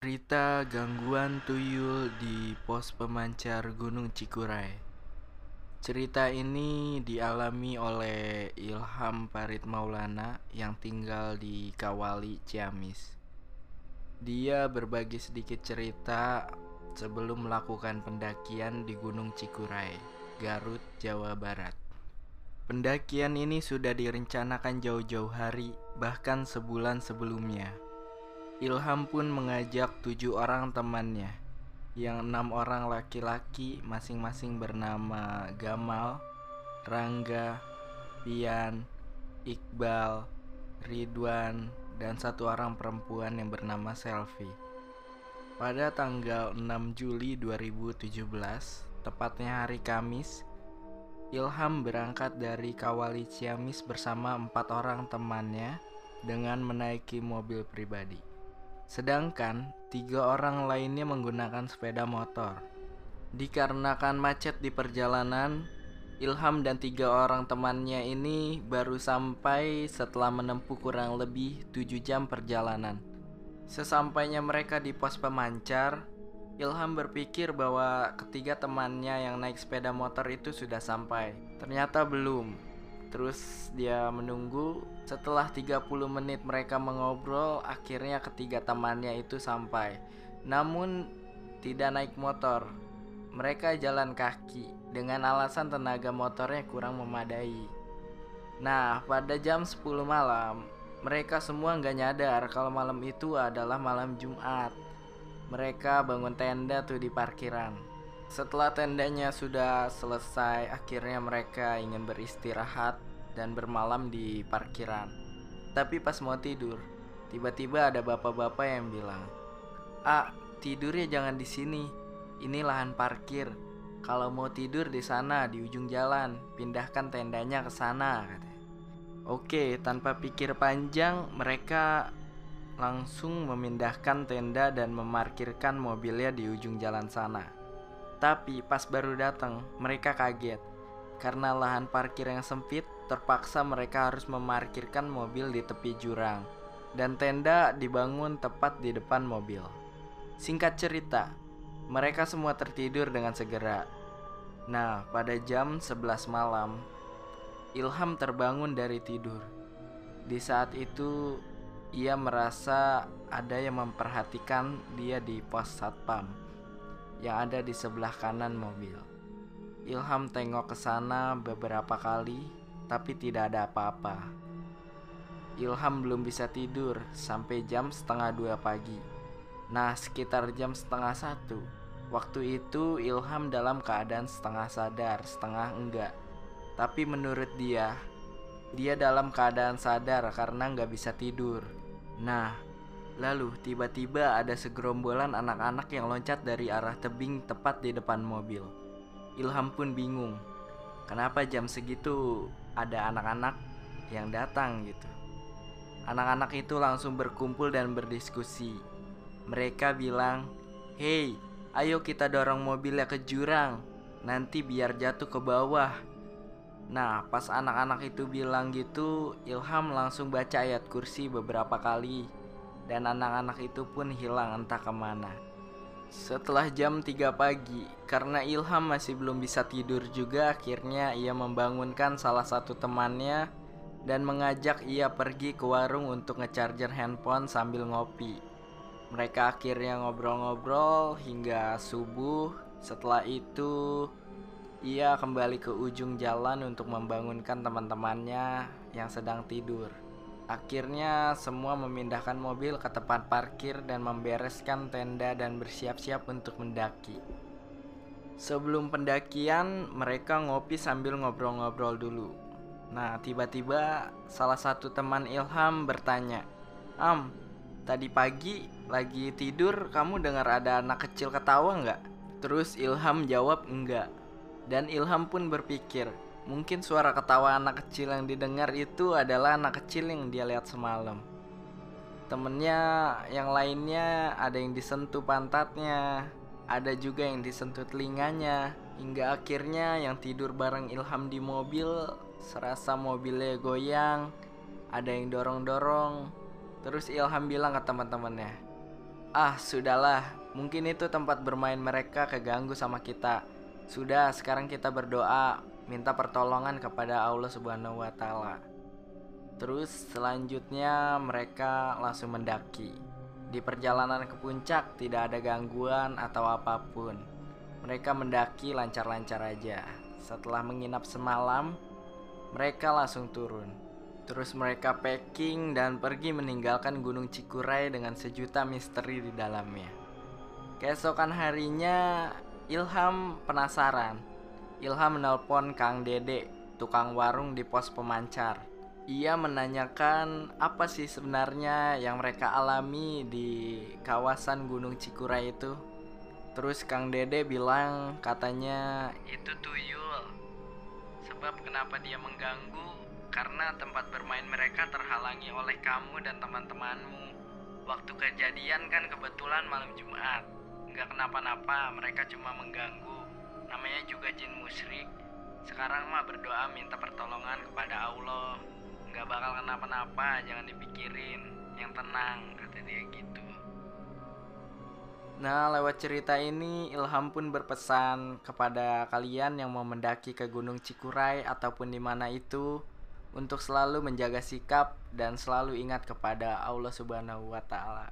Cerita gangguan tuyul di pos pemancar Gunung Cikuray. Cerita ini dialami oleh Ilham Farid Maulana yang tinggal di Kawali, Ciamis. Dia berbagi sedikit cerita sebelum melakukan pendakian di Gunung Cikuray, Garut, Jawa Barat. Pendakian ini sudah direncanakan jauh-jauh hari, bahkan sebulan sebelumnya. Ilham pun mengajak tujuh orang temannya, yang enam orang laki-laki masing-masing bernama Gamal, Rangga, Pian, Iqbal, Ridwan, dan satu orang perempuan yang bernama Selfie. Pada tanggal 6 Juli 2017, tepatnya hari Kamis, Ilham berangkat dari Kawali Ciamis bersama empat orang temannya dengan menaiki mobil pribadi. Sedangkan tiga orang lainnya menggunakan sepeda motor. Dikarenakan macet di perjalanan, Ilham dan tiga orang temannya ini baru sampai setelah menempuh kurang lebih tujuh jam perjalanan. Sesampainya mereka di pos pemancar, Ilham berpikir bahwa ketiga temannya yang naik sepeda motor itu sudah sampai. Ternyata belum. Terus dia menunggu setelah 30 menit mereka mengobrol akhirnya ketiga temannya itu sampai. Namun tidak naik motor. Mereka jalan kaki dengan alasan tenaga motornya kurang memadai. Nah, pada jam 10 malam, mereka semua nggak nyadar kalau malam itu adalah malam Jumat. Mereka bangun tenda tuh di parkiran. Setelah tendanya sudah selesai, akhirnya mereka ingin beristirahat dan bermalam di parkiran. Tapi pas mau tidur, tiba-tiba ada bapak-bapak yang bilang, "Ah, tidurnya jangan di sini. Ini lahan parkir. Kalau mau tidur di sana di ujung jalan, pindahkan tendanya ke sana." Oke, tanpa pikir panjang, mereka langsung memindahkan tenda dan memarkirkan mobilnya di ujung jalan sana. Tapi pas baru datang, mereka kaget. Karena lahan parkir yang sempit, terpaksa mereka harus memarkirkan mobil di tepi jurang. Dan tenda dibangun tepat di depan mobil. Singkat cerita, mereka semua tertidur dengan segera. Nah, pada jam 11 malam, Ilham terbangun dari tidur. Di saat itu, ia merasa ada yang memperhatikan dia di pos satpam yang ada di sebelah kanan mobil. Ilham tengok ke sana beberapa kali, tapi tidak ada apa-apa. Ilham belum bisa tidur sampai jam setengah dua pagi. Nah, sekitar jam setengah satu, waktu itu Ilham dalam keadaan setengah sadar, setengah enggak. Tapi menurut dia, dia dalam keadaan sadar karena nggak bisa tidur. Nah, Lalu tiba-tiba ada segerombolan anak-anak yang loncat dari arah tebing tepat di depan mobil. Ilham pun bingung, kenapa jam segitu ada anak-anak yang datang gitu. Anak-anak itu langsung berkumpul dan berdiskusi. Mereka bilang, "Hei, ayo kita dorong mobilnya ke jurang, nanti biar jatuh ke bawah." Nah, pas anak-anak itu bilang gitu, Ilham langsung baca ayat kursi beberapa kali dan anak-anak itu pun hilang entah ke mana. Setelah jam 3 pagi, karena Ilham masih belum bisa tidur juga, akhirnya ia membangunkan salah satu temannya dan mengajak ia pergi ke warung untuk ngecharger handphone sambil ngopi. Mereka akhirnya ngobrol-ngobrol hingga subuh. Setelah itu, ia kembali ke ujung jalan untuk membangunkan teman-temannya yang sedang tidur. Akhirnya semua memindahkan mobil ke tempat parkir dan membereskan tenda dan bersiap-siap untuk mendaki. Sebelum pendakian, mereka ngopi sambil ngobrol-ngobrol dulu. Nah, tiba-tiba salah satu teman Ilham bertanya, "Am, tadi pagi lagi tidur kamu dengar ada anak kecil ketawa nggak?" Terus Ilham jawab enggak. Dan Ilham pun berpikir, Mungkin suara ketawa anak kecil yang didengar itu adalah anak kecil yang dia lihat semalam. Temennya yang lainnya ada yang disentuh pantatnya, ada juga yang disentuh telinganya, hingga akhirnya yang tidur bareng Ilham di mobil serasa mobilnya goyang, ada yang dorong-dorong. Terus Ilham bilang ke teman-temannya, Ah, sudahlah. Mungkin itu tempat bermain mereka keganggu sama kita. Sudah, sekarang kita berdoa, minta pertolongan kepada Allah Subhanahu wa taala. Terus selanjutnya mereka langsung mendaki. Di perjalanan ke puncak tidak ada gangguan atau apa pun. Mereka mendaki lancar-lancar aja. Setelah menginap semalam, mereka langsung turun. Terus mereka packing dan pergi meninggalkan Gunung Cikuray dengan sejuta misteri di dalamnya. Keesokan harinya, Ilham penasaran. Ilham menelpon Kang Dede, tukang warung di pos pemancar. Ia menanyakan apa sih sebenarnya yang mereka alami di kawasan Gunung Cikuray itu. Terus Kang Dede bilang katanya itu tuyul. Sebab kenapa dia mengganggu karena tempat bermain mereka terhalangi oleh kamu dan teman-temanmu. Waktu kejadian kan kebetulan malam Jumat. Nggak kenapa-napa, mereka cuma mengganggu. Namanya juga jin musyrik. Sekarang mah berdoa minta pertolongan kepada Allah. Nggak bakal kenapa-napa, jangan dipikirin. Yang tenang, kata dia gitu. Nah, lewat cerita ini Ilham pun berpesan kepada kalian yang mau mendaki ke Gunung Cikuray ataupun di mana itu untuk selalu menjaga sikap dan selalu ingat kepada Allah Subhanahu wa taala.